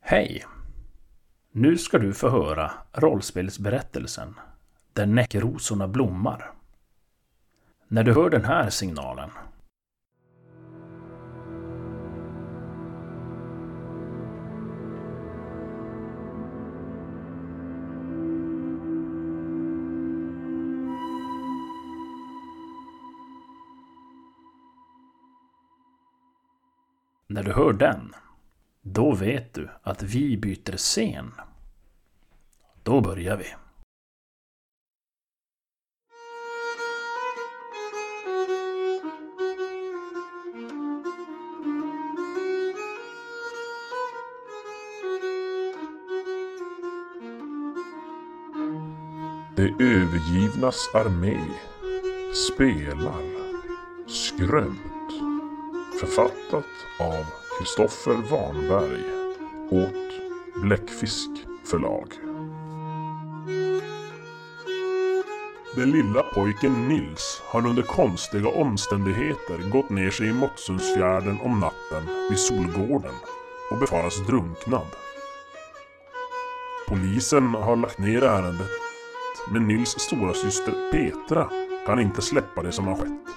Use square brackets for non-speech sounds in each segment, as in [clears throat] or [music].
Hej! Nu ska du få höra rollspelsberättelsen Där näckrosorna blommar. När du hör den här signalen När du hör den, då vet du att vi byter scen. Då börjar vi. De övergivnas armé spelar Skrömt. Författat av Kristoffer Warnberg åt Bläckfisk förlag. Den lilla pojken Nils har under konstiga omständigheter gått ner sig i Måttsundsfjärden om natten vid Solgården och befaras drunknad. Polisen har lagt ner ärendet men Nils stora syster Petra kan inte släppa det som har skett.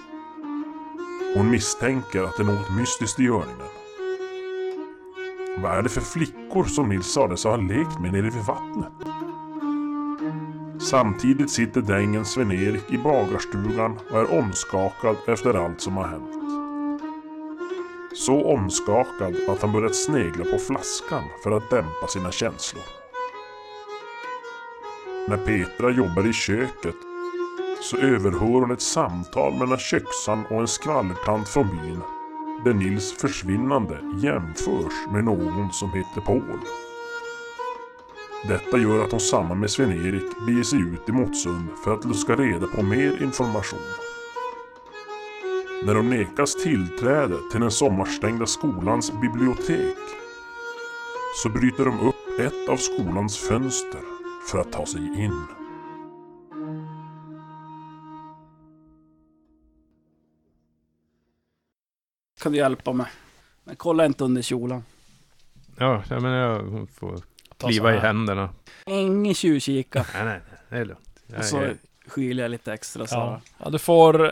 Hon misstänker att det är något mystiskt i görningen. Vad är det för flickor som Nils sades ha lekt med nere vid vattnet? Samtidigt sitter drängen Sven-Erik i bagarstugan och är omskakad efter allt som har hänt. Så omskakad att han börjat snegla på flaskan för att dämpa sina känslor. När Petra jobbar i köket så överhör hon ett samtal mellan köksan och en skvallertant från byn. Där Nils försvinnande jämförs med någon som heter Paul. Detta gör att hon samman med Sven-Erik beger sig ut i Motsund för att luska reda på mer information. När de nekas tillträde till den sommarstängda skolans bibliotek så bryter de upp ett av skolans fönster för att ta sig in. Kan du hjälpa mig? Men kolla inte under kjolen. Ja, menar jag får Ta kliva i händerna. Ingen tjuvkika. Nej, nej, nej, det är lugnt. Jag, Och så jag, skyler jag lite extra så. Ja. ja, du får eh,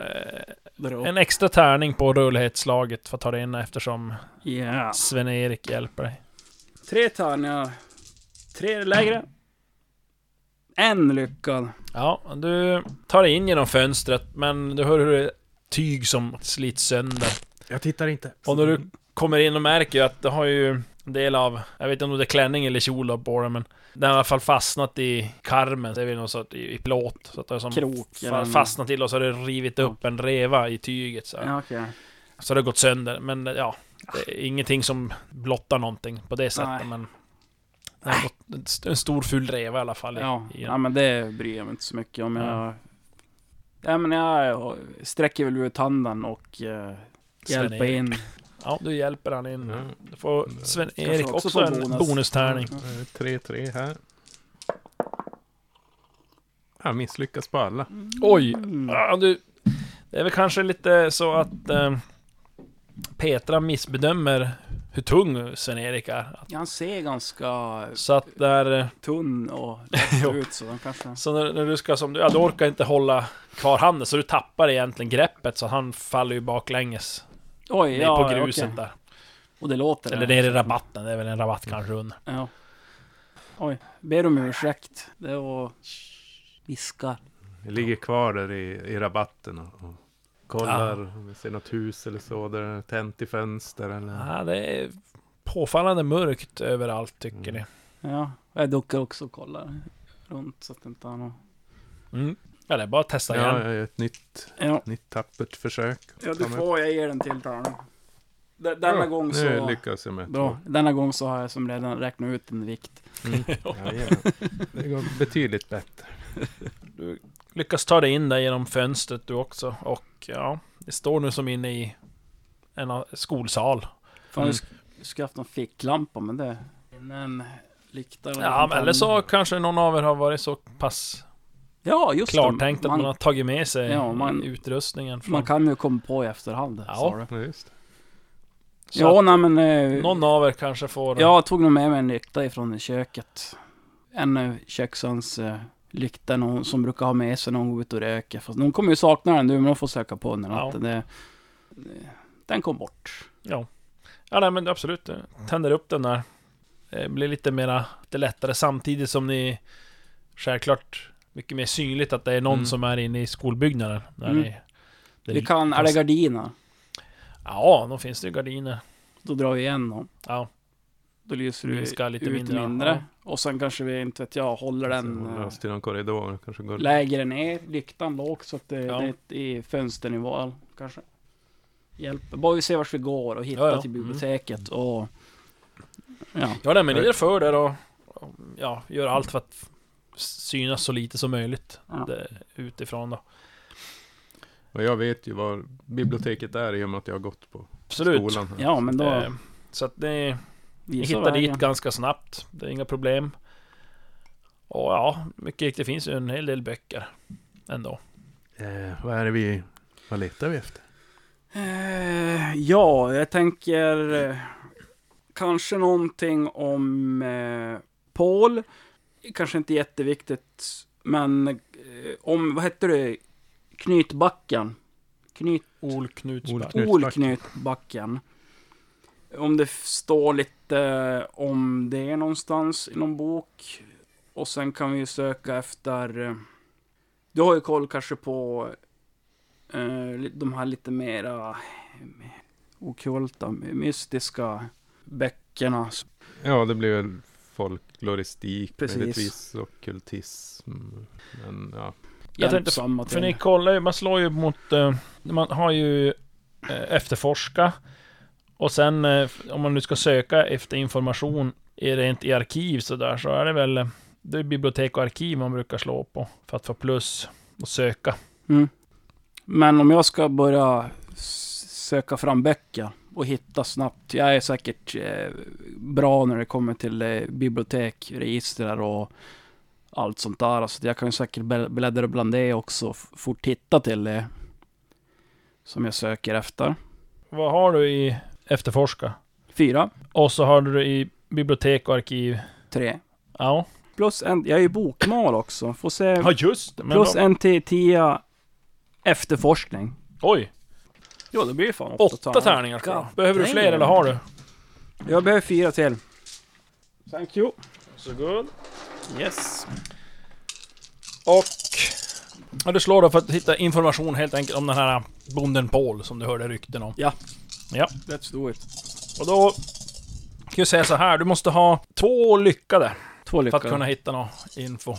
Dra upp. en extra tärning på rullhetsslaget för att ta dig in eftersom Ja. Sven-Erik hjälper dig. Tre tärningar. Tre lägre. En lyckad. Ja, du tar dig in genom fönstret men du hör hur det är tyg som slits sönder. Jag tittar inte. Och när du kommer in och märker ju att det har ju en del av, jag vet inte om det är klänning eller kjol då på den men den har i alla fall fastnat i karmen, det är väl något sånt i, i plåt. Så att det har som Krok. fa- fastnat till och så har det rivit upp en reva i tyget så. Ja, okej. så det har gått sönder. Men ja, det är ingenting som blottar någonting på det sättet Nej. men det har gått en st- en stor ful reva i alla fall. i- Ja, i, ja, men det bryr jag mig inte så mycket om. Jag, Ja. ja, men jag sträcker väl ut handen och uh, hjälper Sven-Erik. in. Ja, du hjälper han in. Ja. Du får Sven-Erik Kanske också också, en bonus. bonustärning. Ja. 3-3 här. Jag misslyckas på alla. Oj! Mm. Ja, du, det är väl kanske lite så att eh, Petra missbedömer hur tung Sven-Erik är. Ja, Han ser ganska Så att där... eh, tunn och [laughs] ut så han kanske... Så när, när du ska som du, ja, du orkar inte hålla kvar handen så du tappar egentligen greppet så han faller ju baklänges Oj, ja, på gruset okej. där. Och det låter Eller det. ner i rabatten, det är väl en rabatt kanske under. Ja. Oj, ber om ursäkt. Det var... Viskar. Jag ligger kvar där i, i rabatten och, och kollar om vi ser något hus eller så. Där det är tänt i fönster eller... Ja, det är påfallande mörkt överallt tycker Mm. Ja, jag duckar också och kollar runt så att det inte har något... ni. Mm. Ja, det är bara att testa Ja, igen. jag gör ett nytt, Ja, nytt tappert försök. ja du får, jag ger den till. D- Denna Ja, gång Nu så... lyckas jag med Bra. Denna gång så har jag som redan räknat ut en vikt. Mm. [laughs] Jajamän. Det går betydligt bättre. [laughs] Du lyckas ta dig in där genom fönstret du också. Och ja, det står nu som inne i en skolsal. Fan, Mm. jag sk- skulle haft en ficklampa men det... En lykta eller Ja, men eller så kanske någon av er har varit så pass Ja, just klartänkt det. att man har tagit med sig Ja, man- utrustningen. Från, Man kan ju komma på i efterhand. Ja. just. Så Ja, nej men... Eh, någon av er kanske får... Jag tog nog med mig en lykta ifrån köket. En eh, köksans eh, lykta någon, som brukar ha med sig när hon går ut och röker. Fast hon kommer ju sakna den nu, men hon får söka på den. Ja. Det, det, den kom bort. Ja. Ja, nej men absolut. eh, Tänder upp den där. Det blir lite mera, lite lättare samtidigt som ni självklart mycket mer synligt att det är någon Mm. som är inne i skolbyggnaden. Där Mm. ni, det Vi kan, är det gardiner? Ja, då finns det ju gardiner. Då drar vi igen dem. Ja, Då lyser du Minskar lite ut mindre, mindre. ja. Och sen kanske vi, inte vet jag, håller den eh, till någon korridor. Kanske går... lägre ner, lyktan lågt så att det, Ja. det är i fönsternivå kanske. Hjälper. Bara vi ser vart vi går och hittar Ja, ja. till Mm. biblioteket och... Ja. ja nej, men ni är för och, och ja, gör allt för att synas så lite som möjligt Ja. det, utifrån då. Och jag vet ju var biblioteket är i och med att jag har gått på Absolut. skolan. här. ja, men då... Eh, så att ni, ni visa hittar vägen. dit ganska snabbt. Det är inga problem. Och ja, mycket riktigt finns ju en hel del böcker ändå. Eh, vad är det vi... Vad letar vi efter? Eh, ja, jag tänker eh, kanske någonting om eh, Paul. Kanske inte jätteviktigt, men eh, om, vad hette det? Knytbacken. Knyt, Ol Knutsback. Ol- Knutsbacken. Olknytbacken. Om det står lite om det någonstans i någon bok. Och sen kan vi ju söka efter... eh, Du har ju koll kanske på eh, de här lite mera eh, okulta, mystiska böckerna. Ja, det blir väl folkloristik, Precis. möjligtvis ockultism. Men ja, Jag tänkte, För ni kollar ju, man slår ju mot... eh, man har ju eh, efterforska. Och sen eh, om man nu ska söka efter information i rent i arkiv så där så är det väl... Det är bibliotek och arkiv man brukar slå på för att få plus och söka. Mm. Men om jag ska börja söka fram böcker och hitta snabbt. Jag är säkert eh, bra när det kommer till eh, bibliotek, register och allt sånt där. Så jag kan ju säkert bl- bläddra bland det också och fort hitta till det som jag söker efter. Vad har du i efterforska? Fyra, Och så har du i bibliotek och arkiv. tre. Ja. Plus en, jag är ju bokmal också. Får se. Ja just det. Plus då, en till tio efterforskning. Oj! Jo, det blir fan Åtta tärningar kvar. God Behöver du fler eller har du? Jag behöver fyra till. Thank you. Så good. Yes. Och... Ja, du slår då för att hitta information helt enkelt om den här bonden Paul som du hörde rykten om. Ja. Ja. Let's do it. Och då... Kan jag säga så här, du måste ha två lyckade Två för lyckade. att kunna hitta någon info.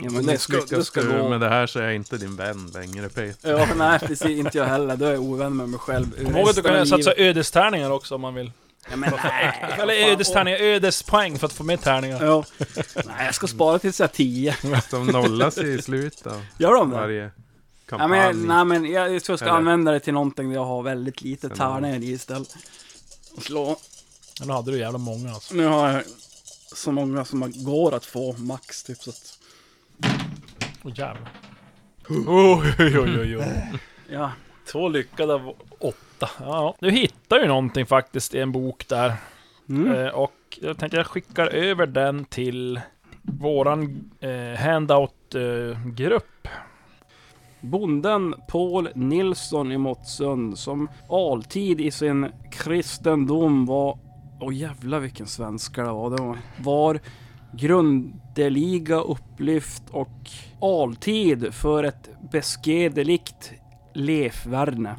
Ja, men det ska, det Misslyckas ska du gå. med det här så är jag inte din vän längre Peter. Ja, nej precis. Inte jag heller. Då är jag ovän med mig själv. Kom ihåg att du kan satsa ödestärningar också om man vill. Ja, men nej. Eller ödestärningar, ödespoäng för att få med tärningar. Ja. Nej, jag ska spara tills jag är tio. De nollas i slutet av Gör de det? varje Ja, kampanj. men, jag- nej, men jag, jag tror jag ska Eller- använda det till någonting där jag har väldigt lite tärningar i istället. Och slå. Nu hade du jävla många alltså. Nu har jag så många som går att få max typ så att... Åh jävlar. Oj, oj, oj, oj. [laughs] Ja. Två lyckade av åtta. Ja, du hittar ju någonting faktiskt i en bok där. Mm. Eh, och jag tänkte jag skickar över den till våran eh, handout-grupp. Bonden Paul Nilsson i Måttsund som alltid i sin kristendom var, åh jävlar vilken svenska det var, det var, var grundeliga upplyft och alltid för ett beskedligt levvärne.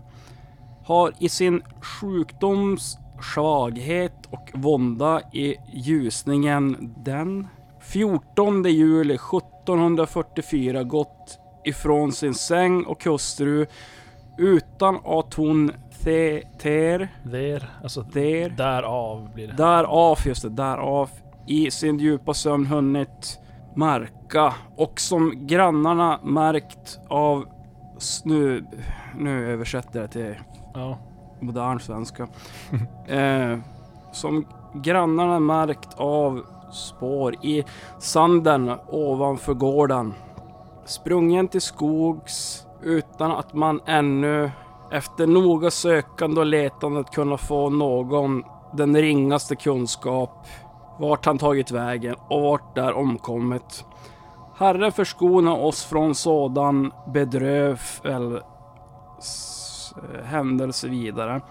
Har i sin sjukdoms svaghet och vånda i ljusningen den 14 juli 1744 gått ifrån sin säng och hustru utan att hon the, ter, Där, alltså därav blir det. därav, just det, därav i sin djupa sömn hunnit märka och som grannarna märkt av s- nu, översätter jag till Ja. modern svenska. [laughs] eh, som grannarna märkt av spår i sanden ovanför gården. Sprungen till skogs utan att man ännu efter noga sökande och letande kunna få någon den ringaste kunskap vart han tagit vägen och vart där omkommit. Herre förskona oss från sådan bedrövel händelse vidare.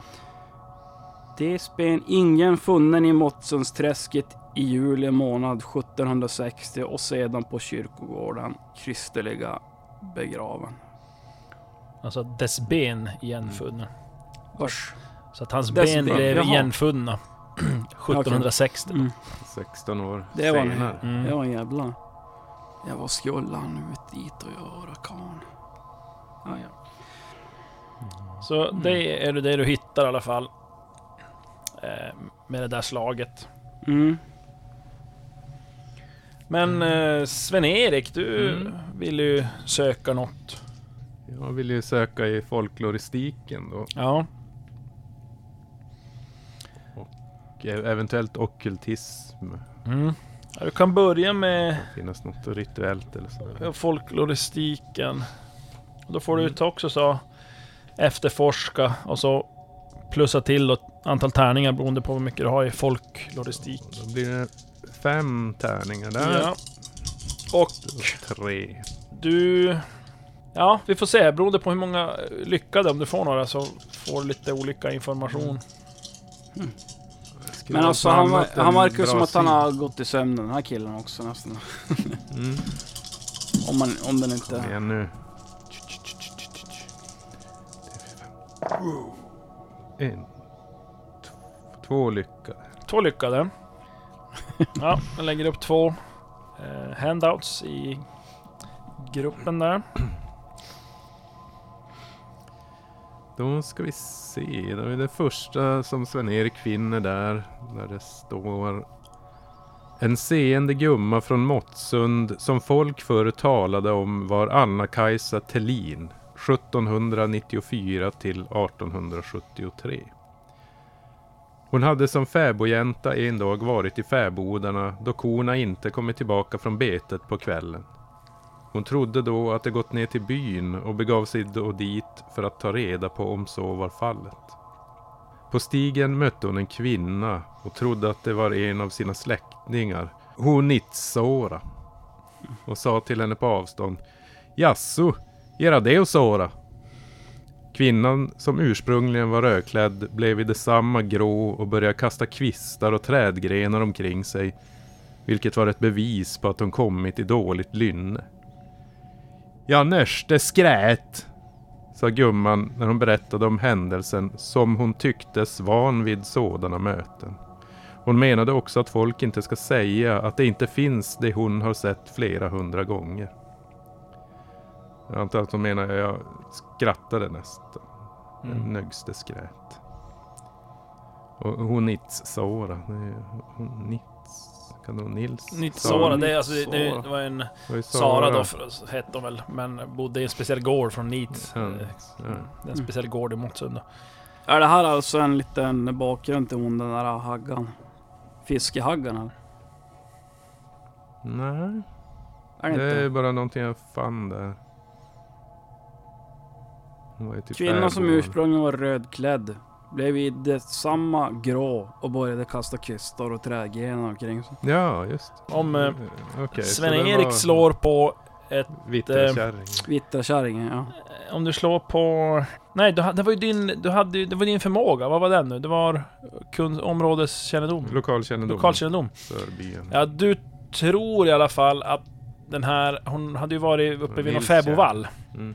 Det spen ingen funnen i Måttsunsträsket i juli månad 1760 och sedan på kyrkogården kristliga begraven. Alltså dess ben igenfunna. Vars. Så att hans Dess ben ben, blev jaha. igenfunna [clears throat] 1760. Mm. 16 år Det var en, senare. Mm. det var en jävla... Ja, vad skulle han ut dit och göra karln? Ja, ja. Så det är det du hittar i alla fall. Eh, med det där slaget. Mm. Men eh, Sven-Erik, du Mm. vill ju söka något. Jag vill ju söka i folkloristiken då. Ja. Och e- eventuellt ockultism. Mm. ja. Du kan börja med Finnas något rituellt eller så. folkloristiken. Och Då får du ta också så efterforska och så plussa till då antal tärningar beroende på hur mycket du har i folkloristik. Då blir det fem tärningar där. Ja. Och Tre. du... Ja, vi får se. Beroende på hur många lyckade, om du får några, så får du lite olika information. Skulle Men ha alltså han, han verkar som att han har gått i sömn den här killen också nästan. Mm. [laughs] Om, man, om den Kom inte... igen nu. En. Två lyckade. Två lyckade. [laughs] Ja, jag lägger upp två eh, handouts i gruppen där. Då ska vi se. Då är det första som Sven-Erik finner där. Där det står. En seende gumma från Måttsund som folk förr talade om var Anna-Kajsa Tellin. 1794 till 1873. Hon hade som fäbodjänta en dag varit i fäbodarna då korna inte kommit tillbaka från betet på kvällen. Hon trodde då att de gått ner till byn och begav sig då dit för att ta reda på om så var fallet. På stigen mötte hon en kvinna och trodde att det var en av sina släktingar, Honitsora, och sa till henne på avstånd Jaså, era det och såra? Kvinnan, som ursprungligen var rödklädd, blev i detsamma grå och började kasta kvistar och trädgrenar omkring sig, vilket var ett bevis på att hon kommit i dåligt lynne. Ja, nörste skrät, sa gumman när hon berättade om händelsen som hon tycktes van vid sådana möten. Hon menade också att folk inte ska säga att det inte finns det hon har sett flera hundra gånger. Jag antar att hon menar jag skrattade nästan. Mm. Nögste skrät. Och hon Nits Sora. det är- Hon Nits. Kan det vara Nils? Nitsora, det, är alltså, det, det Sara. var en var Sara då, för, hette hon väl, men bodde i en speciell gård från Nits. Ja, Eh, ja. Det är en speciell gård i Måttsund. då. Är det här alltså en liten bakgrund till hon den där haggan? Fiskehaggan eller? Nej, Är det, det är inte? bara någonting jag fann där. Hon var ju typ Kvinnan som ursprungligen var rödklädd blev i detsamma grå och började kasta kvistar och trädgrenar omkring sig. Ja, just Om eh, så Sven-Erik var slår på... Vitterkärring. Vitterkärringen, ja. Om du slår på... Nej, du, det var ju din, du hade, det var din förmåga. Vad var den nu? Det var områdeskännedom? Lokalkännedom. Lokalkännedom. Sörbyen. Ja, du tror i alla fall att den här... Hon hade ju varit uppe vid någon fäbodvall Mm.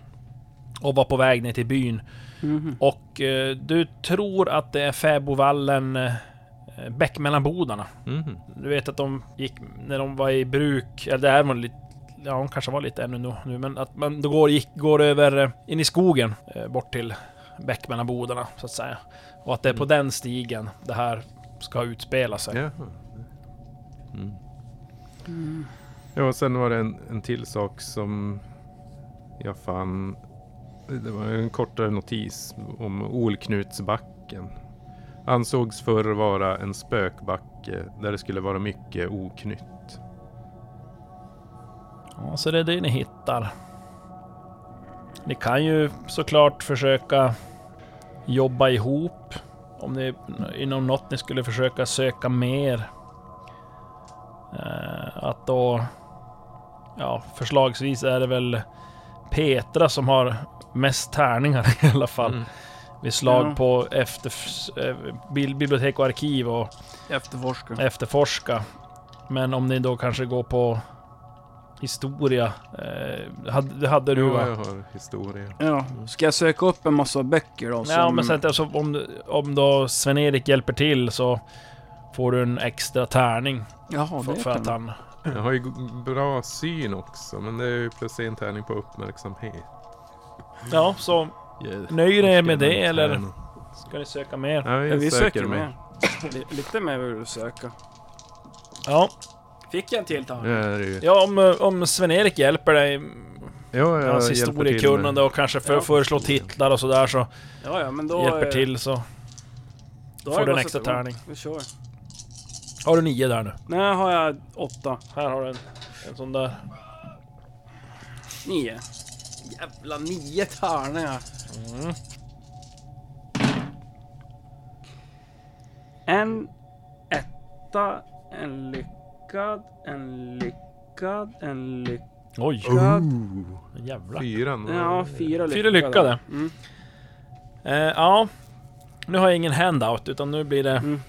och var på väg ner till byn. Mhm. Och eh, du tror att det är fäbodvallen eh, Bäckmellanbodarna. Mhm. Du vet att de gick, när de var i bruk, eller det är man lite, ja de kanske var lite ännu nu, nu men att man då går, gick, går över eh, in i skogen eh, bort till Bäckmellanbodarna så att säga. Och att det är på den stigen det här ska utspela sig. Jaha. Mm. Ja, och sen var det en, en till sak som jag fann. Det var en kortare notis om Olknutsbacken. Ansågs förr vara en spökbacke där det skulle vara mycket oknytt. Ja, så det är det ni hittar. Ni kan ju såklart försöka jobba ihop. Om det är inom något ni skulle försöka söka mer. Eh, att då... Ja, förslagsvis är det väl Petra som har mest tärningar [laughs] i alla fall. Mm. Vid slag Ja. på efter, eh, bibliotek och arkiv och Efterforska. efterforska. Men om ni då kanske går på historia. Eh, hade, det hade du Jo, va? jag har historia. Ja. Ska jag söka upp en massa böcker då? Ja som- men sen alltså, om, om då Sven-Erik hjälper till så får du en extra tärning Jaha, för, det för att han... Jag har ju bra syn också, men det är ju plus en tärning på uppmärksamhet. Ja, så Yeah. nöjer ni er med det eller ska ni söka mer? Ja, Ja, jag vi söker söker med. mer. Li- Lite mer vill du söka. Ja, Fick jag en till Ja, är ju. ja om, om Sven-Erik hjälper dig Ja, jag hans historiekunnande och kanske för, Ja. föreslå titlar och sådär så Ja, ja, men då... hjälper eh, till så då får du en extra tärning. Vi kör. Har du nio där nu? Nej, har jag åtta. Här har du en, en sån där. Nio. Jävla nio tärningar. Mm. En etta, en lyckad, en lyckad, en lyckad. Oj, Ooh, jävlar. fyran. Ja, fyra lyckade. Fyra lyckade. Mm. Eh, ja, nu har jag ingen handout utan nu blir det... Mm.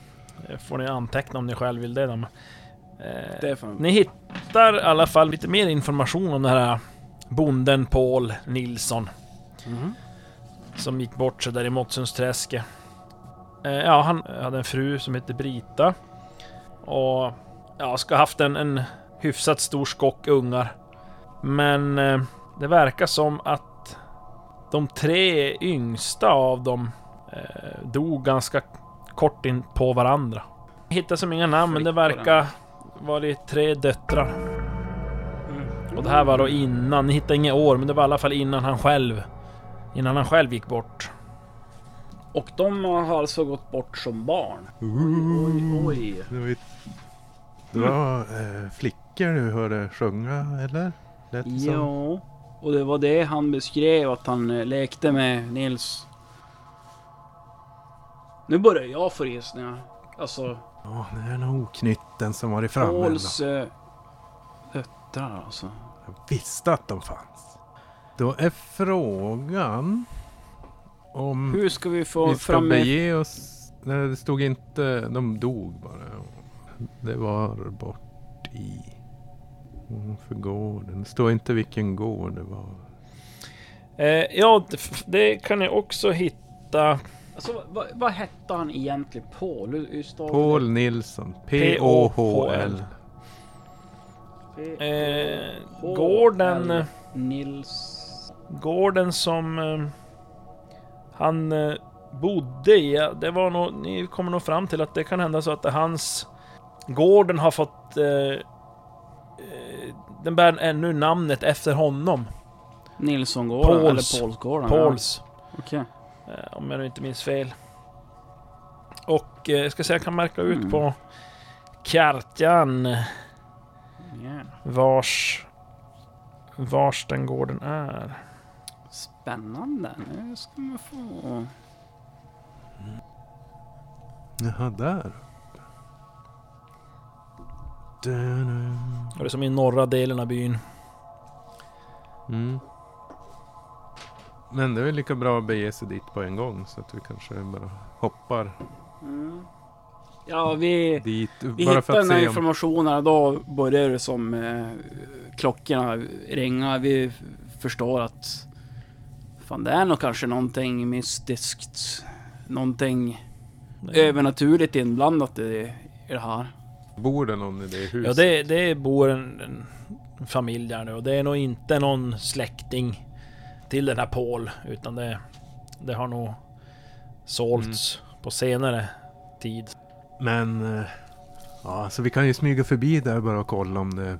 eh, Får ni anteckna om ni själv vill det. då, Eh, Det. Ni hittar i alla fall lite mer information om den här bonden Paul Nilsson. Mhm. Som gick bort sig där i Måttssundsträsket. Eh, ja, han hade en fru som hette Brita. Och ja, ska ha haft en, en hyfsat stor skock ungar. Men eh, det verkar som att de tre yngsta av dem eh, dog ganska kort in på varandra. Jag hittar som inga namn, men det verkar vara tre döttrar. Och det här var då innan, ni hittar inga år, men det var i alla fall innan han själv Innan han själv gick bort. Och de har alltså gått bort som barn. Oj, oj. Det var, ju, det var eh, flickor du hörde sjunga, eller? Lät det som. Ja. Och det var det han beskrev att han eh, lekte med Nils. Nu börjar jag få rysningar. Alltså, Ja, det är nog oknytten som varit framme. Pauls eh, döttrar alltså. Jag visste att de fanns. Då är frågan om Hur ska vi få vi ska fram bege oss... Nej, det stod inte... De dog bara. Det var bort i... För gården. Det står inte vilken gård det var. Eh, ja, det, kan ni också hitta. Alltså, vad, vad hette han egentligen? Paul? Paul Nilsson. P-O-H-L. Eh, gården, L. Nils... gården som eh, han eh, bodde i. Det var nog, ni kommer nog fram till att det kan hända så att det är hans... Gården har fått... Eh, eh, den bär ännu namnet efter honom. Nilssongården? Pauls. Eller Paulsgården? Pauls. Ja. Okej. Eh, om jag nu inte minns fel. Och eh, jag ska säga, jag kan märka ut Mm. på kartan Ja. vars... Vars den gården är. Spännande. Nu ska man få... Jaha, där. Det är som i norra delen av byn. Mm. Men det är väl lika bra att bege sig dit på en gång så att vi kanske bara hoppar Mm. Ja, vi... dit. Vi bara hittar för att den här se om... informationen då börjar det som eh, klockorna ringa. Vi förstår att fan det är nog kanske någonting mystiskt. Någonting övernaturligt inblandat i, i det här. Bor det någon i det huset? Ja, det, det bor en, en familj där nu och det är nog inte någon släkting till den här Paul, utan det, det har nog sålts på senare tid. Men... Eh, ja, så vi kan ju smyga förbi där bara och kolla om det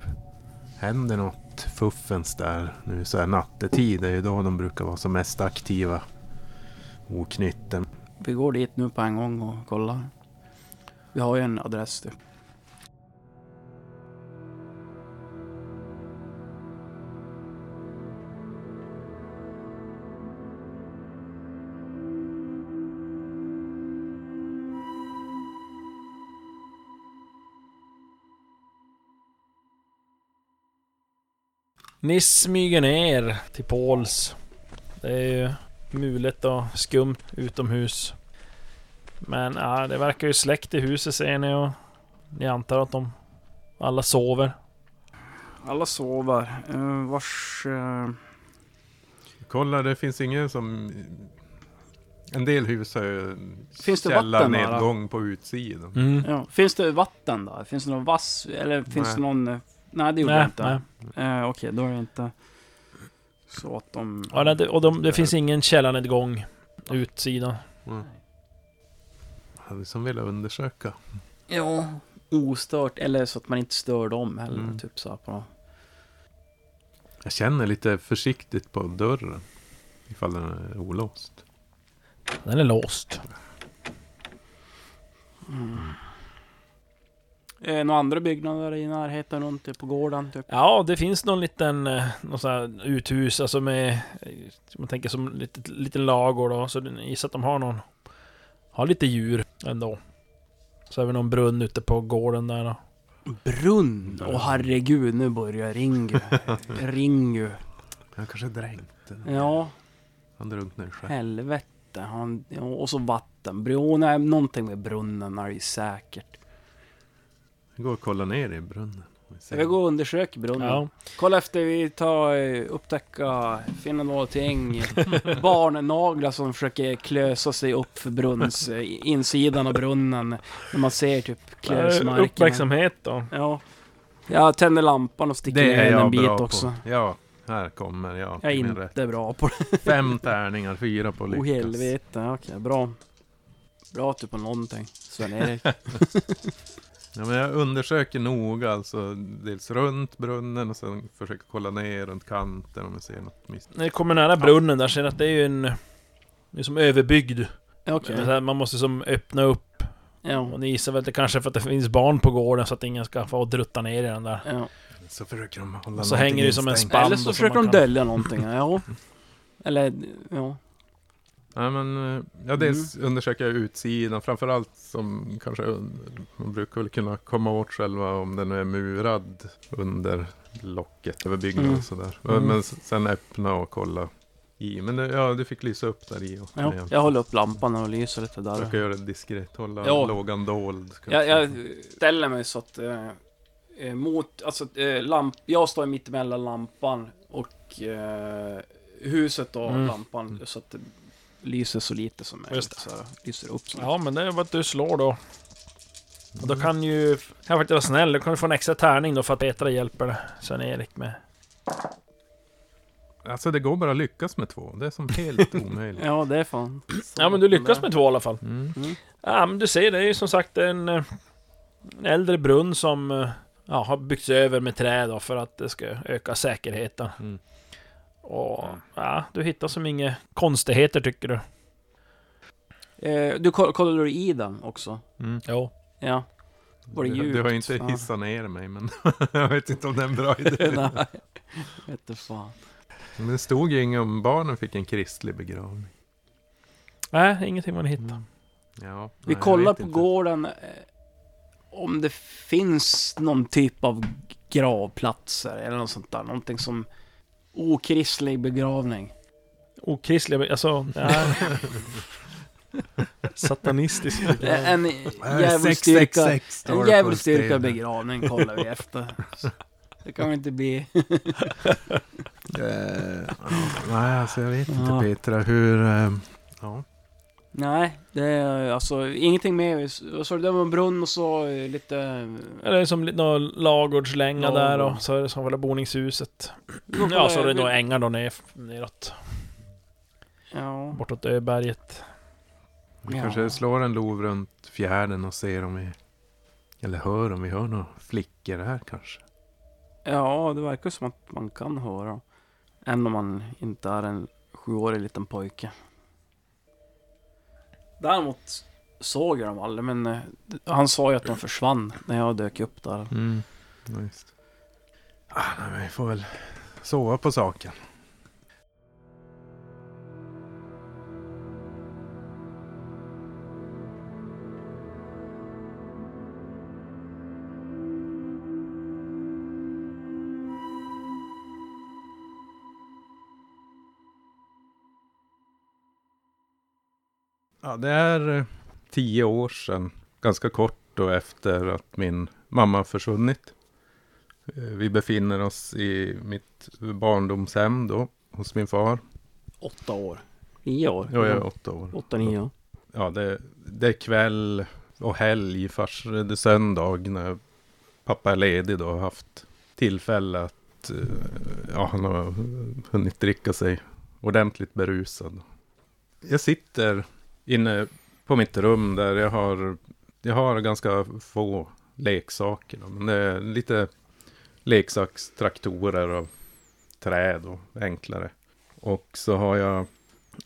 händer något fuffens där. Nu så här nattetid Det är ju då de brukar vara som mest aktiva. Oknytten. Vi går dit nu på en gång och kollar. Vi har ju en adress typ. Ni smyger ner till Pauls. Det är ju mulet och skumt utomhus. Men ja, det verkar ju släckt i huset ser ni och ni antar att de alla sover. Alla sover. Uh, vars... eh, Kolla, det finns ingen som... En del hus har ju Finns det källarnedgång på utsidan. Mm. ja. Finns det vatten där? Finns det någon vass? Eller finns Nej. det någon... eh, Nej, det gjorde Nej, inte. nej. Eh, Okej, då är det inte så att de... Ja, det, och de, det finns ingen källarnedgång utsidan. Hade som velat undersöka. Ja, ostört. Eller så att man inte stör dem heller. Mm. Typ så här på Jag känner lite försiktigt på dörren. Ifall den är olåst. Den är låst. Eh, Några andra byggnader i närheten runt typ på gården? Typ. Ja, det finns någon liten eh, någon sån här uthus, alltså med... eh, Man tänker som lite, lite lagor då, så jag gissar att de har någon... Har lite djur ändå. Så har vi någon brunn ute på gården där då. Brunn! Åh herregud, nu börjar Ringu. [laughs] Ringu. Han kanske dränkte den. Ja, Han drunknade själv. helvete. Han, och så vatten. Bro, nej, någonting med brunnen är det ju säkert. Vi går och kollar ner i brunnen. Ska vi gå och undersöka brunnen? Ja. Kolla efter vi tar, eh, upptäcka, finna någonting. [laughs] Barnnaglar som försöker klösa sig upp för brunns, eh, insidan av brunnen. När man ser typ klösmärken. Uppmärksamhet då. Ja. Jag tänder lampan och sticker ner en bit också. på. Ja, här kommer jag. Jag är inte rätt. bra på det. [laughs] Fem tärningar, fyra på lyckas. Åh helvete, okej bra. Bra typ på någonting. Sven-Erik. [laughs] Ja, men jag undersöker noga alltså. Dels runt brunnen och sen försöker kolla ner runt kanten om jag ser något misstänkt. När ni kommer nära brunnen där ser ni att det är ju en... Det är som överbyggd. Okej. Men så här, Man måste som öppna upp. Ja. Och ni gissar väl att det kanske är för att det finns barn på gården så att ingen ska få drutta ner i den där. ja. Så försöker de hålla Och så hänger det som en spann. Eller så försöker de kan- dölja någonting. Ja. [laughs] Eller, ja. Ja, men, eh, ja, dels undersöker jag utsidan, framförallt som kanske, man brukar väl kunna komma åt själva om den är murad under locket över byggnaden Mm. och sådär. Mm. Men sen öppna och kolla i. Men det, ja, du fick lysa upp där i. Och ja. Jag håller upp lampan och lyser lite där. Försöka göra det diskret, hålla Ja. lågan dold. ska Jag, jag ställer mig så att... Eh, eh, mot... Alltså, eh, lamp, jag står mitt emellan lampan och eh, huset och Mm. lampan. Så att lyser så lite som möjligt. Så lyser upp så Ja, men det är bara att du slår då. Och då kan ju... Kan faktiskt vara snäll, du kan du få en extra tärning då för att Petra hjälper Sven-Erik med. Alltså det går bara att lyckas med två. Det är som helt [laughs] omöjligt. Ja, det är fan. Ja, men du lyckas med två i alla fall. Mm. Ja, men du ser, det är ju som sagt en, en äldre brunn som eh, ja, har byggts över med trä då för att det ska öka säkerheten. Mm. Och ja, du hittar som inga konstigheter tycker du. Eh, du koll- kollade du i den också? Mm. Jo. Ja. Var det Du, djupt? du har ju inte Ja. hissat ner mig, men [laughs] jag vet inte om det är en bra [laughs] idé. Nej. Vet du fan. Men det stod ju inget om barnen fick en kristlig begravning. Nej, ingenting man hittar. Ja, Vi nej, jag kollar vet på inte. gården eh, om det finns någon typ av gravplatser eller något sånt där. Någonting som okristlig begravning. Okristliga, alltså... Ja. Satanistisk. En Nej, djävulsdyrka, 666 står det en på djävulsdyrka stenen. begravning kollar vi efter. Det kan väl inte bli... Eh, Nej, alltså jag vet inte Ja. Petra hur... eh, Ja. Nej, det är alltså ingenting mer. Vad sa du? Det var en brunn och så eh, lite... Är som lite någon lagårdslänga Ja. där och så är det som själva boningshuset. Ja, så är det några ängar då ner, neråt. Ja. Bortåt Öberget. Vi Ja. kanske slår en lov runt fjärden och ser om vi... Eller hör om vi hör några flickor här kanske. Ja, det verkar som att man kan höra. Även om man inte är en sjuårig liten pojke. Däremot såg jag dem aldrig, men eh, han sa ju att de försvann när jag dök upp där. Mm. Ja, just. Ah, nej, men vi får väl sova på saken. Ja, det är eh, tio år sedan. Ganska kort då efter att min mamma försvunnit. Eh, Vi befinner oss i mitt barndomshem då, hos min far. Åtta år. Nio år. Jag är åtta år. Åtta, nio. ja. Ja, det, det är kväll och helg, fars, det är söndag när pappa är ledig då och haft tillfälle att, eh, ja, han har hunnit dricka sig ordentligt berusad. Jag sitter inne på mitt rum där jag har, jag har ganska få leksaker. Men det är lite leksakstraktorer och träd och enklare. Och så har jag,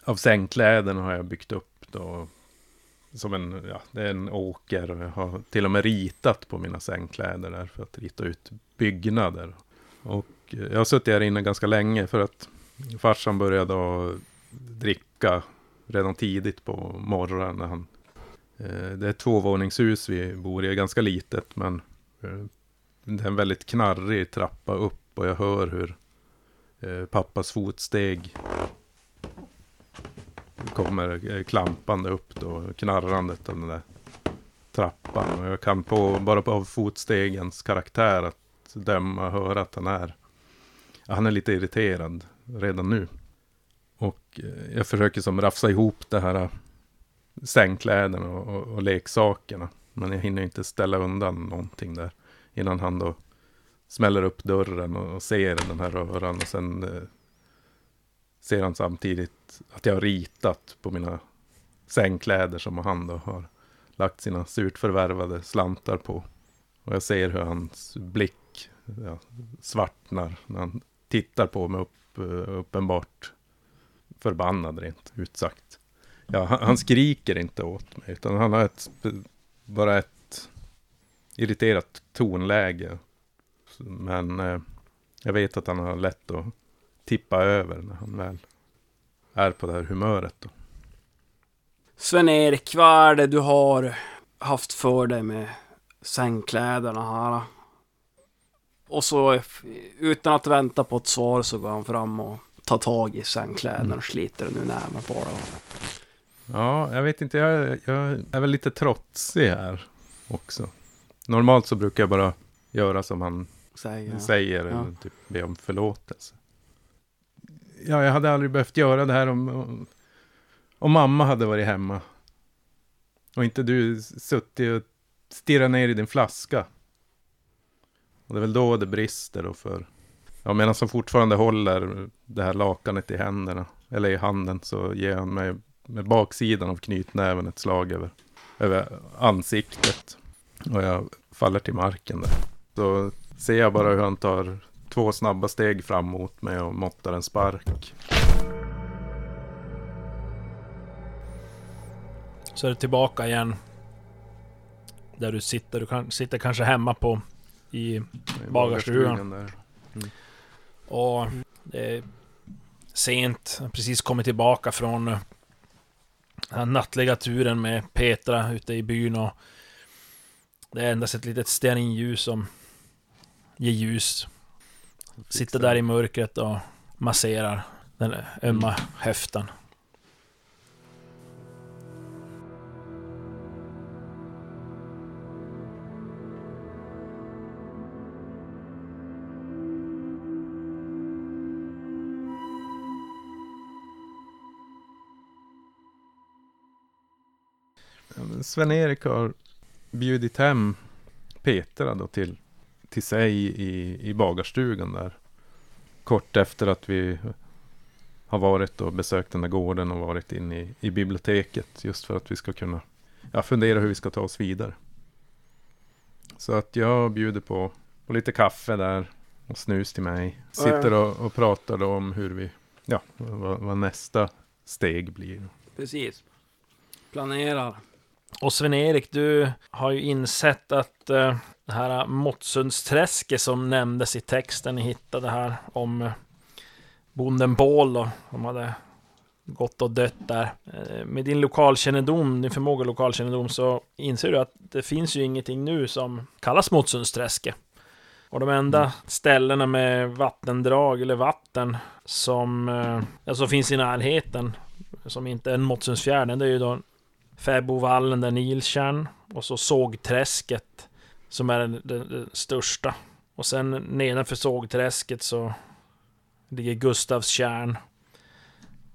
av sängkläderna har jag byggt upp då som en, ja, det är en åker och jag har till och med ritat på mina sängkläder där för att rita ut byggnader. Och jag har suttit här inne ganska länge för att farsan började dricka redan tidigt på morgonen. När han, eh, det är ett tvåvåningshus vi bor i, ganska litet men eh, det är en väldigt knarrig trappa upp och jag hör hur eh, pappas fotsteg kommer eh, klampande upp då, knarrandet av den där trappan. Och jag kan på, bara på av fotstegens karaktär att döma och höra att han är, han är lite irriterad redan nu. Och eh, jag försöker som rafsa ihop det här eh, sängkläderna och, och, och leksakerna. Men jag hinner inte ställa undan någonting där innan han då smäller upp dörren och, och ser den här röran och sen eh, ser han samtidigt att jag har ritat på mina sängkläder som han då har lagt sina surt förvärvade slantar på. Och jag ser hur hans blick ja, svartnar när han tittar på mig upp, eh, uppenbart förbannad rent ut sagt. Ja, han, han skriker inte åt mig utan han har ett, bara ett irriterat tonläge. Men eh, jag vet att han har lätt att tippa över när han väl är på det här humöret. Då. Sven-Erik, vad är det du har haft för dig med sängkläderna här? Och så eh, utan att vänta på ett svar så går han fram och tar tag i sängkläderna och sliter den ur näven på dem. Ja, jag vet inte, jag, jag är väl lite trotsig här också. Normalt så brukar jag bara göra som han Säger. säger, Ja. eller typ be om förlåtelse. Ja, jag hade aldrig behövt göra det här om, om, om mamma hade varit hemma. Och inte du suttit och stirrat ner i din flaska. Och det är väl då det brister då för... Ja, medan som fortfarande håller det här lakanet i händerna, eller i handen, så ger han mig med baksidan av knytnäven ett slag över, över ansiktet. Och jag faller till marken där. Så ser jag bara hur han tar två snabba steg fram mot mig och måttar en spark. Så är det tillbaka igen. Där du sitter. Du kan, sitter kanske hemma på i i Bagarstugan. Och det är sent, jag har precis kommit tillbaka från den här nattliga turen med Petra ute i byn och det är endast ett litet stearinljus som ger ljus. Sitter där i mörkret och masserar den ömma höften. Sven-Erik har bjudit hem Petra då till, till sig i, i bagarstugan där. Kort efter att vi har varit och besökt den där gården och varit inne i, i biblioteket. Just för att vi ska kunna ja, fundera hur vi ska ta oss vidare. Så att jag bjuder på, på lite kaffe där och snus till mig. Sitter och, och pratar då om hur vi, ja, vad, vad nästa steg blir. Precis. Planerar. Och Sven-Erik, du har ju insett att eh, det här Måttsundsträsket som nämndes i texten ni hittade här om eh, bonden Bål då, som hade gått och dött där. Eh, med din lokalkännedom, din förmåga lokalkännedom, så inser du att det finns ju ingenting nu som kallas Måttssundsträsket. Och de enda ställena med vattendrag eller vatten som alltså finns i närheten, som inte är en Måttsundsfjärden, det är ju då Fäbovallen där Nilstjärn. Och så Sågträsket. Som är den, den, den största. Och sen nedanför Sågträsket så ligger Gustavstjärn.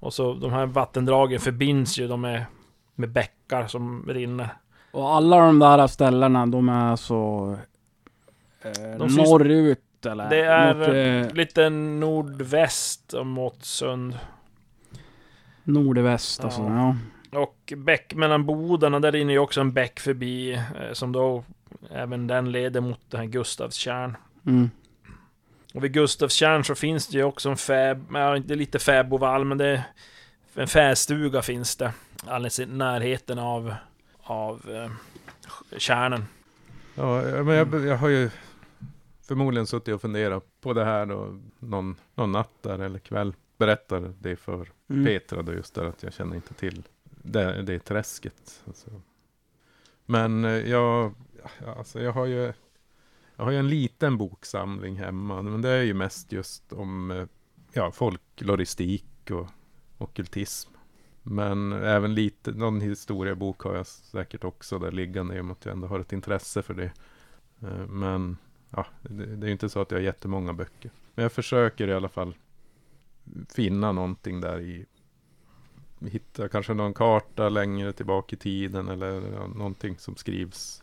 Och så de här vattendragen förbinds ju de är med bäckar som rinner. Och alla de där ställena, de är så... Eh, De finns- norrut eller? Det är Mot, eh, lite nordväst om Måttsund. nordväst alltså. Ja. Ja. Och bäck mellan bodarna, där rinner ju också en bäck förbi. eh, Som då även den leder mot den här Gustavstjärn. Mm. Och vid Gustavstjärn så finns det ju också en fäb... Ja, inte lite fäbodvall, men det... är- En fästuga finns det. Alldeles i närheten av... Av... Eh, kärnen. Ja, men jag, jag har ju förmodligen suttit och funderat på det här då, någon, någon natt där eller kväll. Berättade det för Mm. Petra då just där att jag känner inte till det, det träsket. Alltså. Men eh, jag, alltså jag har ju jag har ju en liten boksamling hemma, men det är ju mest just om eh, ja, folkloristik och ockultism. Men även lite, någon historiebok har jag säkert också där liggande i och med att jag ändå har ett intresse för det. Eh, men ja, det, det är ju inte så att jag har jättemånga böcker. Men jag försöker i alla fall finna någonting där i hitta kanske någon karta längre tillbaka i tiden eller någonting som skrivs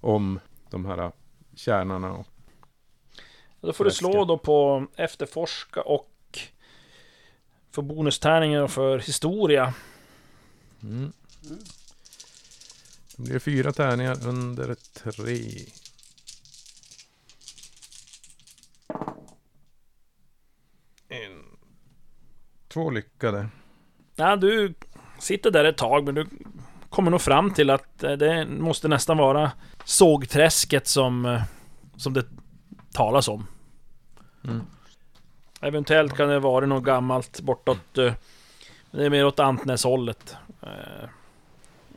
om de här kärnorna. Och, Då får du slå då på efterforska och få bonustärningar för historia. mm. Det blir fyra tärningar under tre. En. Två lyckade. Ja, du sitter där ett tag, men du kommer nog fram till att eh, det måste nästan vara sågträsket som, eh, som det talas om. Mm. Eventuellt kan det vara något gammalt bortåt... eh, Det är mer åt Antnäshållet.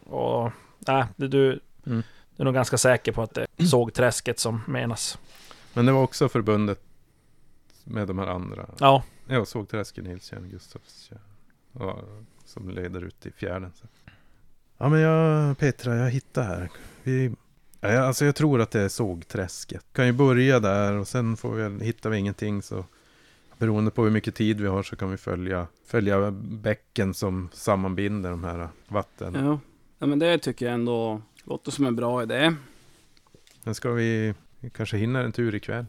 Och... Nej, du... Mm. Du är nog ganska säker på att det är sågträsket som menas. Men det var också förbundet med de här andra. Ja, Ja, Sågträsken, Nilstjärn, Gustavstjärn. Ja, som leder ut i fjärden. Så. Ja, men jag, Petra, jag hittar här. Vi, ja, jag- alltså jag tror att det är Sågträsket. Kan ju börja där och sen får vi, hittar vi ingenting så beroende på hur mycket tid vi har så kan vi följa, följa bäcken som sammanbinder de här vatten. Ja. ja, men det tycker jag ändå låter som en bra idé. Sen ska vi, vi kanske hinner en tur ikväll.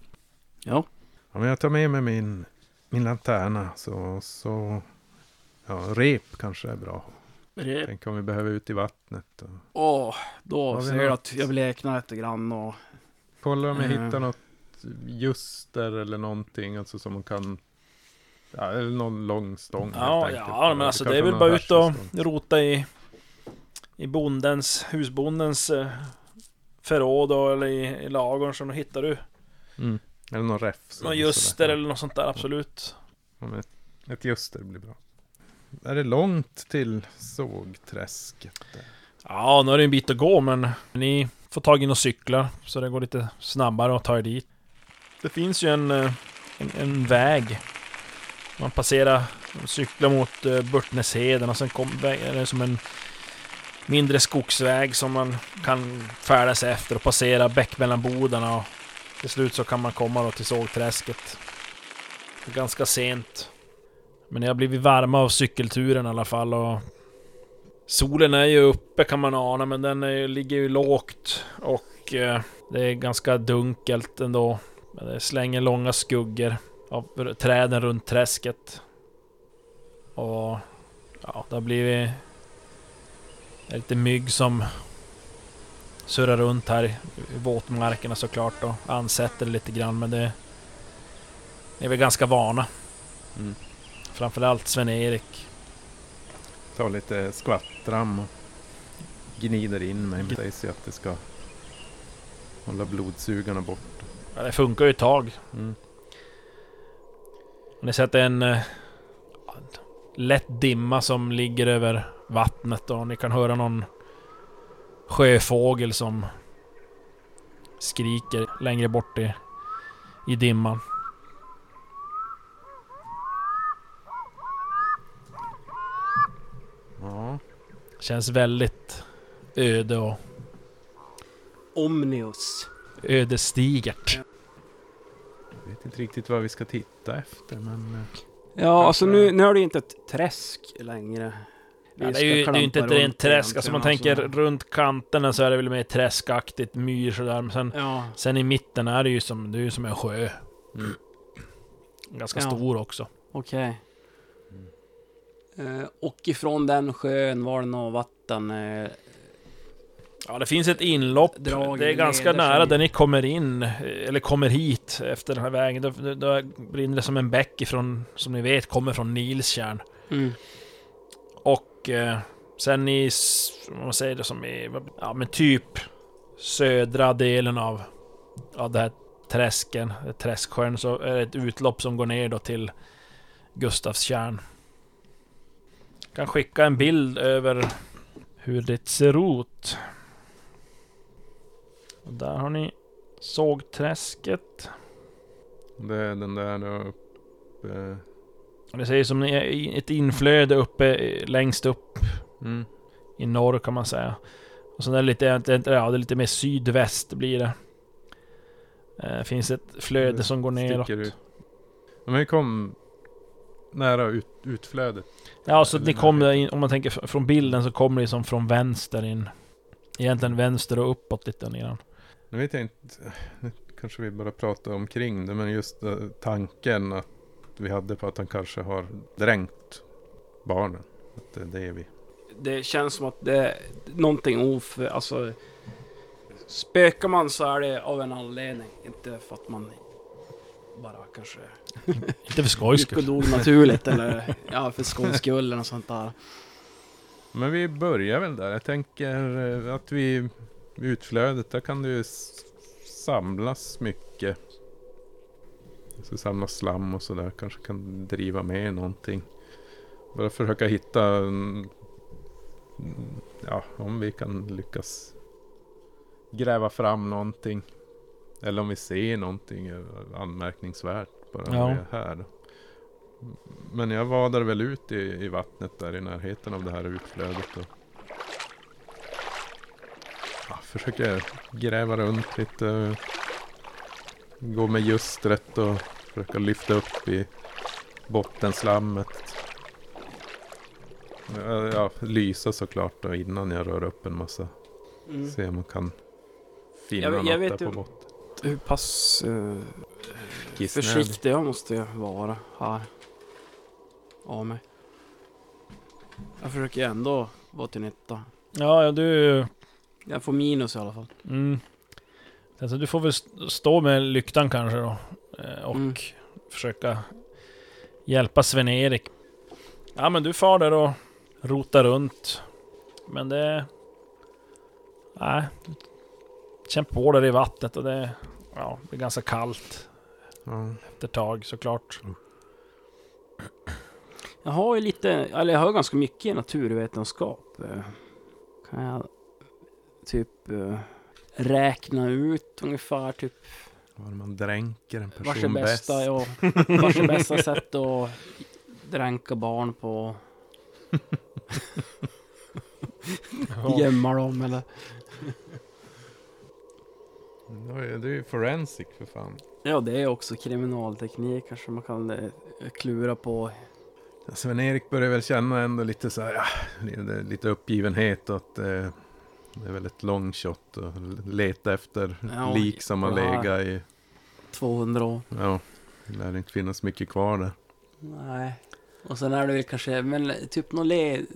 Ja. Ja, men jag tar med mig min, min lanterna så, så ja, rep kanske är bra. Tänk om vi behöver ut i vattnet. Och... Åh, då Har vi ser jag att jag bleknar lite grann och... Kolla om jag Eh. hittar något ljuster eller någonting. Alltså som man kan... Ja, eller någon lång stång. ja, ja men alltså det är väl bara ut och rota i... I bondens, husbondens eh, förråd och, eller i, i lagorn då hittar du Mm. Eller någon räfs. någon ljuster eller något sånt där, absolut. Ja, ett, ett ljuster blir bra. Är det långt till sågträsket? Ja, nu är det en bit att gå men ni får tag i några cyklar så det går lite snabbare att ta er dit. Det finns ju en, eh, en, en väg. Man passerar, cyklar mot uh, Burtnäsheden och sen kommer är det som en mindre skogsväg som man kan färdas efter och passera bäck mellan bodarna och till slut så kan man komma då till sågträsket. Ganska sent. Men jag har blivit varma av cykelturen i alla fall och Solen är ju uppe kan man ana, men den är, ligger ju lågt. Och eh, det är ganska dunkelt ändå. Men Det slänger långa skuggor av träden runt träsket. Och ja, det har blivit det är lite mygg som surrar runt här i våtmarkerna såklart och ansätter lite grann, men det är vi ganska vana. Mm. Framförallt Sven-Erik. Ta lite skvattram och gnider in mig. Det sägs ju att det ska hålla blodsugarna bort. Ja, det funkar ju ett tag. Mm. Ni ser att det är en eh, lätt dimma som ligger över vattnet och ni kan höra någon sjöfågel som skriker längre bort i, i dimman. Ja. Känns väldigt öde och Omnius. ödesdigert. Jag vet inte riktigt vad vi ska titta efter men... eh, Ja, alltså nu, nu är det ju inte ett träsk längre. Ja, det är ju det är inte ett rent träsk. Alltså man tänker alltså. runt kanterna så är det väl mer träskaktigt, myr sådär. Men sen, Ja, sen i mitten är det ju som, det är ju som en sjö. Mm. Ganska Ja. stor också. okej. Eh, och ifrån den sjön var det något vatten. Eh, Ja, det finns ett inlopp. Drag det är ganska nära där ni kommer in, eh, eller kommer hit efter den här vägen. Då, då, då brinner det som en bäck ifrån, som ni vet, kommer från Nilstjärn. mm. Och eh, sen i, vad man säger det som i, ja men typ södra delen av, av det här träsken, eh, träsksjön, så är det ett utlopp som går ner då till Gustavstjärn. Kan skicka en bild över hur det ser ut. Och där har ni sågträsket. Det är den där uppe... Det ser ut som ett inflöde uppe längst upp Mm. i norr kan man säga. Och sen är det lite, ja, det är lite mer sydväst blir det. Eh, finns ett flöde som går neråt. Ut. Men vi kom nära ut, utflödet. Ja, så ni kommer in, om man tänker från bilden så kommer det som från vänster in. Egentligen vänster och uppåt lite nedan. Nu vet jag inte, nu kanske vi bara pratar omkring det, men just eh, tanken att vi hade på att han kanske har dränkt barnen. Att det är det vi... Det känns som att det är någonting of... Alltså... Spökar man så är det av en anledning. Inte för att man bara kanske [laughs] Inte för skojs skull. dog naturligt eller ja, för skojs skull eller något sånt där. Men vi börjar väl där. Jag tänker eh, att vi utflödet, där kan det ju samlas mycket. Så samlas slam och sådär. Kanske kan driva med någonting. Bara försöka hitta, mm, ja, om vi kan lyckas gräva fram någonting. Eller om vi ser någonting eh, anmärkningsvärt bara när Ja. vi är här. Men jag vadar väl ut i, i vattnet där i närheten av det här utflödet. Och ja, försöker gräva runt lite. Gå med ljustret och försöka lyfta upp i bottenslammet. Ja, ja, lysa såklart då innan jag rör upp en massa. Mm. Se om man kan finna Jag något jag vet där på botten. Hur pass uh, Kissnödig. försiktig jag måste vara här. Av mig. Jag försöker ändå vara till nytta. Ja, ja, du... Jag får minus i alla fall. Mm. Alltså, du får väl st- stå med lyktan kanske då. eh, Och Mm. försöka hjälpa Sven-Erik. Ja, men du far där och rotar runt. Men det... Nej. Känn på där i vattnet och det... Ja, det är ganska kallt Ja. efter ett tag såklart. Jag har ju lite, eller jag har ganska mycket i naturvetenskap. Eh, Kan jag typ eh, räkna ut ungefär typ Var man dränker en vars är person bäst. bästa, ja, vars är bästa sätt att dränka barn på. [laughs] Gömma dem eller? Det är ju forensic för fan. Ja, det är också kriminalteknik kanske man kan eh, klura på. Sven-Erik börjar väl känna ändå lite så här, ja, lite- uppgivenhet och att eh, det är väl ett long shot och leta efter Ja, lik som har legat i, 200 år. ja, det lär inte finnas mycket kvar där. Nej. Och sen är det väl kanske, men typ någon led...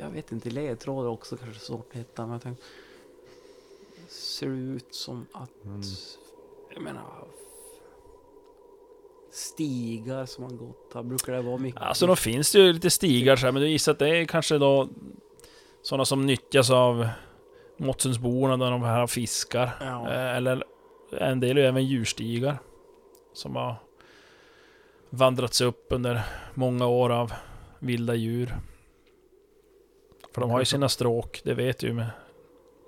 Jag vet inte, ledtrådar också kanske svårt att hitta. Men jag tänkte... Ser det ut som att... Mm. Jag menar... Stigar som har gått här. Brukar det vara mycket? Alltså då finns det ju lite stigar så här, men du gissar att det är kanske då sådana som nyttjas av Måttsundsborna när de här fiskar. Ja. Eh, Eller en del är ju även djurstigar. Som har vandrats upp under många år av vilda djur. För de har ju sina stråk, det vet du ju med,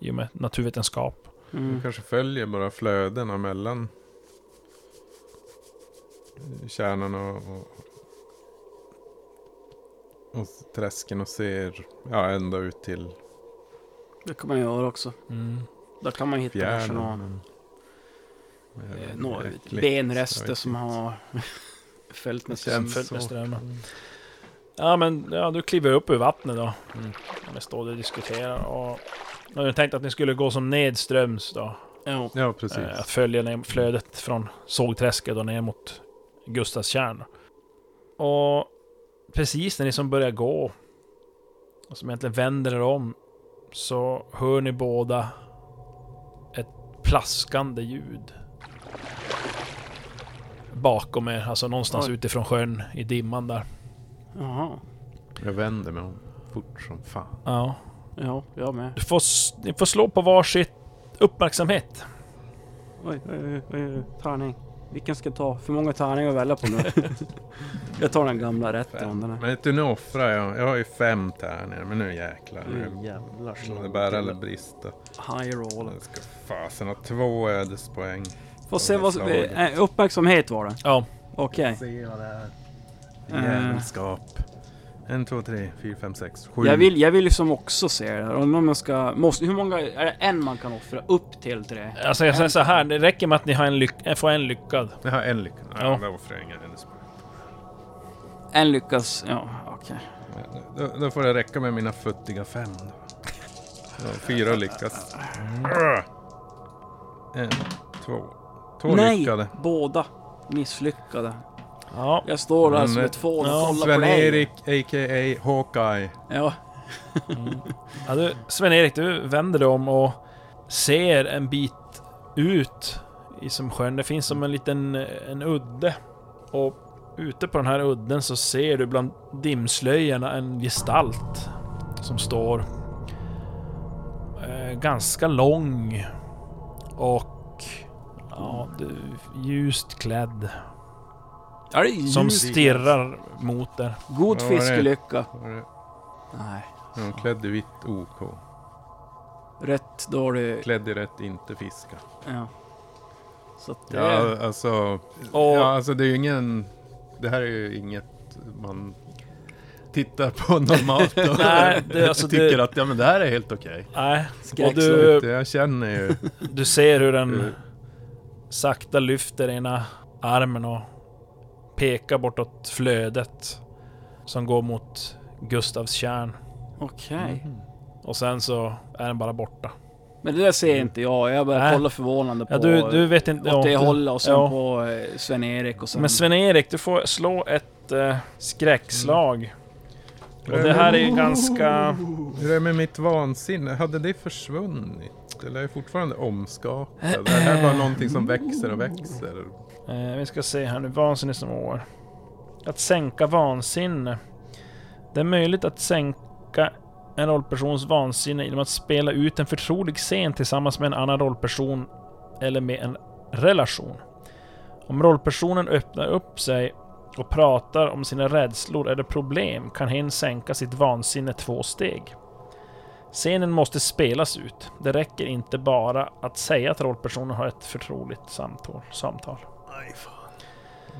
i och med naturvetenskap. Mm. De kanske följer bara flödena mellan kärnan och, och och träsken och ser ja, ända ut till Det kan man göra också. Mm. Där kan man hitta kanske fjärden. några, men- men eh, några benrester som har [laughs] följt med följt med strömmen. Ja men ja, du kliver upp ur vattnet då. Mm. Ni står och diskuterar och... Jag hade tänkt att ni skulle gå som nedströms då. Ja. Ja, precis. Eh, Att följa ner flödet från sågträsket och ner mot Gustavstjärn. Och precis när ni som börjar gå och som egentligen vänder er om så hör ni båda ett plaskande ljud. Bakom er, alltså någonstans Oj. utifrån sjön i dimman där. Jaha. Jag vänder mig om fort som fan. Ja. Ja, jag med. Du får, ni får slå på varsitt uppmärksamhet. Oj, oj, oj, oj. Tärning. Vilken ska jag ta? För många tärningar att välja på nu. [laughs] jag tar den gamla rätten. Den Men är... vet du, nu offrar jag. Jag har ju fem tärningar, men nu jäklar. Nu jävlar ska det bära eller brista. High roll. Jag ska fasen ha två ödespoäng. Får se vad... slaget. eh, Uppmärksamhet var det. Ja. Okej. Se vad det är. Eh. Jävelskap. En, två, tre, fyra, fem, sex, sju. Jag vill, jag vill liksom också se det här. Om man ska... Måste, hur många... Är det en man kan offra upp till tre? Alltså jag säger så här, det räcker med att ni har en lyck, får en lyckad. Jag har en lycka. Ja, Ja. då offrar jag ingen ödespoäng. En lyckas... Ja, okej. Då, då får det räcka med mina futtiga fem då. Ja, fyra lyckas. En, två. Två Nej! lyckade. Båda misslyckade. Ja. Jag står där Men, som ett fån och ja, kollar på dig. Sven-Erik, a.k.a. Hawkeye. Ja. ja du, Sven-Erik, du vänder dig om och ser en bit ut i som sjön. Det finns som en liten en udde. Och ute på den här udden så ser du bland dimslöjorna en gestalt som står eh, ganska lång och ja, du, ljust klädd. Ja, det är Som stirrar mot er. God var det? fiskelycka. Var det- Nej. Ja, klädd i vitt OK. Rätt dålig... Klädd i rätt, inte fiska. Ja. Så att det Ja, är... alltså... Och- Ja, alltså det är ju ingen... Det här är ju inget man tittar på [laughs] normalt och Nej, det- alltså tycker det- att ja men det här är helt okej. Nej, och du, Det Jag känner ju... du ser hur den Eh. sakta lyfter ena armen och pekar bortåt flödet som går mot Gustavstjärn. Okej. Och sen så är den bara borta. Men det där ser inte jag. Jag börjar kolla förvånande på... Ja, du, du vet inte... åt det ja, du- hållet och sen ja. på eh, Sven-Erik och sen... Men Sven-Erik, du får slå ett eh, skräckslag. Och det här är ju ganska... Hur är det med mitt vansinne? Hade det försvunnit? Eller är jag fortfarande omskakad? Är [clears throat] det här bara någonting som växer och växer? Eh, vi ska se här nu, vansinnesnivåer. Att sänka vansinne. Det är möjligt att sänka en rollpersons vansinne genom att spela ut en förtrolig scen tillsammans med en annan rollperson eller med en relation. Om rollpersonen öppnar upp sig och pratar om sina rädslor eller problem kan hen sänka sitt vansinne två steg. Scenen måste spelas ut. Det räcker inte bara att säga att rollpersonen har ett förtroligt samtal. samtal. Nej fan.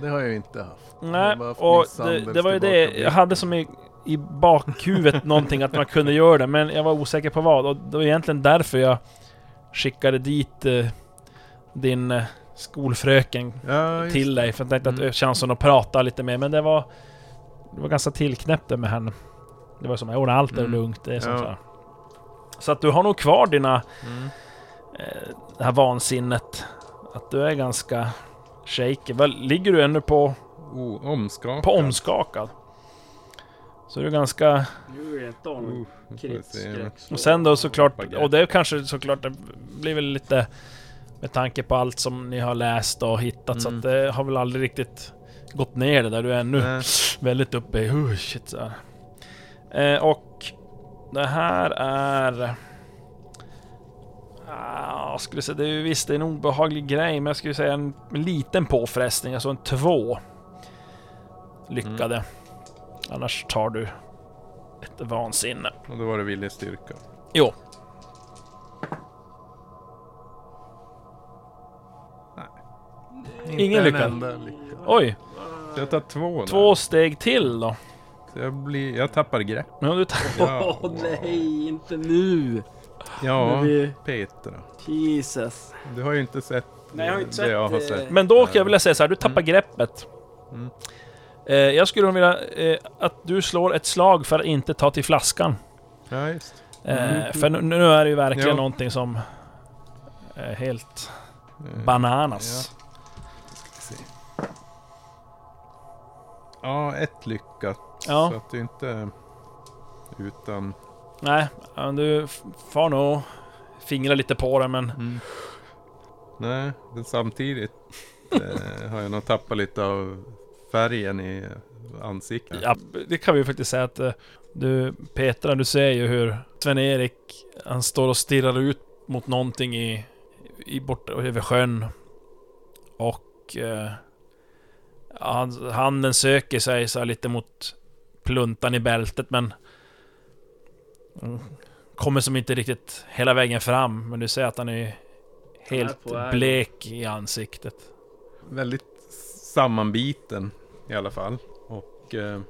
Det har jag inte haft. Nej, haft och det, det var ju det jag hade som i, i bakhuvudet [laughs] någonting att man kunde göra det, men jag var osäker på vad. Och det var egentligen därför jag skickade dit eh, din eh, skolfröken Ja, till dig, för jag tänkte att Mm. mm. chansen att prata lite mer, men det var... Det var ganska tillknäppt med henne. Det var som, jo allt är Mm. lugnt, det är som Ja. Så att du har nog kvar dina, Mm. eh, det här vansinnet. Att du är ganska shaky. Väl, ligger du ännu på Oh, omskakad. på omskakad. Så det är ganska... Nu är nu. Och sen då såklart, och det är kanske såklart, det blir väl lite med tanke på allt som ni har läst och hittat så Mm. att det har väl aldrig riktigt gått ner det där. Du är ännu Nej. väldigt uppe i... Oh, shit, så här. Eh, och det här är... Ah, jag skulle säga, det är ju visst det är en obehaglig grej, men jag skulle säga en liten påfrestning, alltså en två lyckade. Annars tar du ett vansinne. Och då var det viljestyrka. Jo. Ingen Inte en lyckad. enda lyckad. Oj, Så jag tar två där. två steg till då. Så jag, blir, jag tappar grepp. Ja, du tar... Ja, Åh nej, inte nu! Ja vi- Petra. Jesus. Du har ju inte sett Nej, jag har inte det sett, jag har eh, sett. Men då kan jag vilja säga så här, du tappar Mm. greppet. Mm. Eh, jag skulle vilja eh, att du slår ett slag för att inte ta till flaskan. Ja, just. Eh, Mm. För nu, nu är det ju verkligen Ja. någonting som är helt bananas. se. Ja, ett lyckat. Ja. Så att du inte... Utan... Nej, du får nog fingra lite på det men... Mm. Nej, men samtidigt eh, har jag nog tappat lite av färgen i ansiktet. Ja, det kan vi ju faktiskt säga att eh, du Petra, du ser ju hur Sven-Erik han står och stirrar ut mot någonting i, i bort över sjön. Och eh, handen söker sig så här lite mot pluntan i bältet men kommer som inte riktigt hela vägen fram. Men du ser att han är helt väg. blek i ansiktet. Väldigt sammanbiten i alla fall. Och... Eh,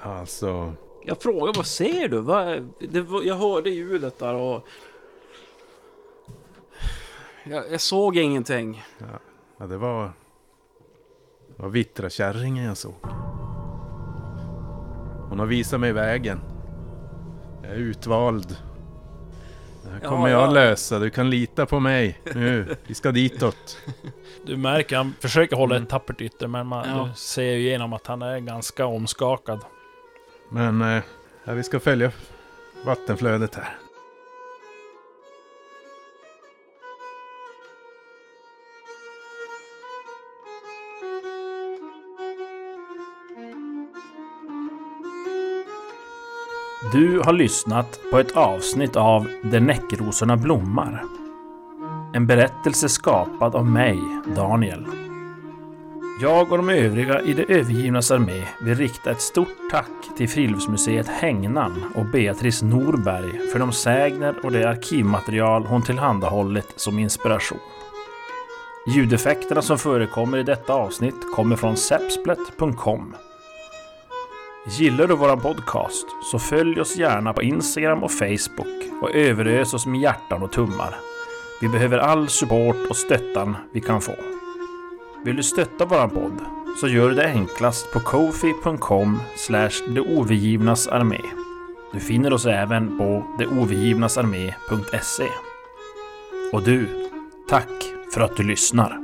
alltså... Jag frågar, vad ser du? Vad, det, jag hörde ljudet där och... Jag, jag såg ingenting. Ja, det var... Det var Vittra-kärringen jag såg. Hon har visat mig vägen. Jag är utvald. Det här Ja, kommer jag ja. lösa. Du kan lita på mig. Nu, vi ska ditåt. [laughs] Du märker, han försöker hålla Mm. ett tappert ytter men man Ja. du ser ju igenom att han är ganska omskakad. Men eh, ja, vi ska följa vattenflödet här. Du har lyssnat på ett avsnitt av Där näckrosorna blommar. En berättelse skapad av mig, Daniel. Jag och de övriga i det övergivnas armé vill rikta ett stort tack till Friluftsmuseet Hängnan och Beatrice Norberg för de sägner och det arkivmaterial hon tillhandahållit som inspiration. Ljudeffekterna som förekommer i detta avsnitt kommer från sepsplet.com. Gillar du våran podcast så följ oss gärna på Instagram och Facebook och överös oss med hjärtan och tummar. Vi behöver all support och stöttan vi kan få. Vill du stötta våran podd så gör du det enklast på kofi.com slash armé. Du finner oss även på deovergivnasarmé.se. Och du, tack för att du lyssnar.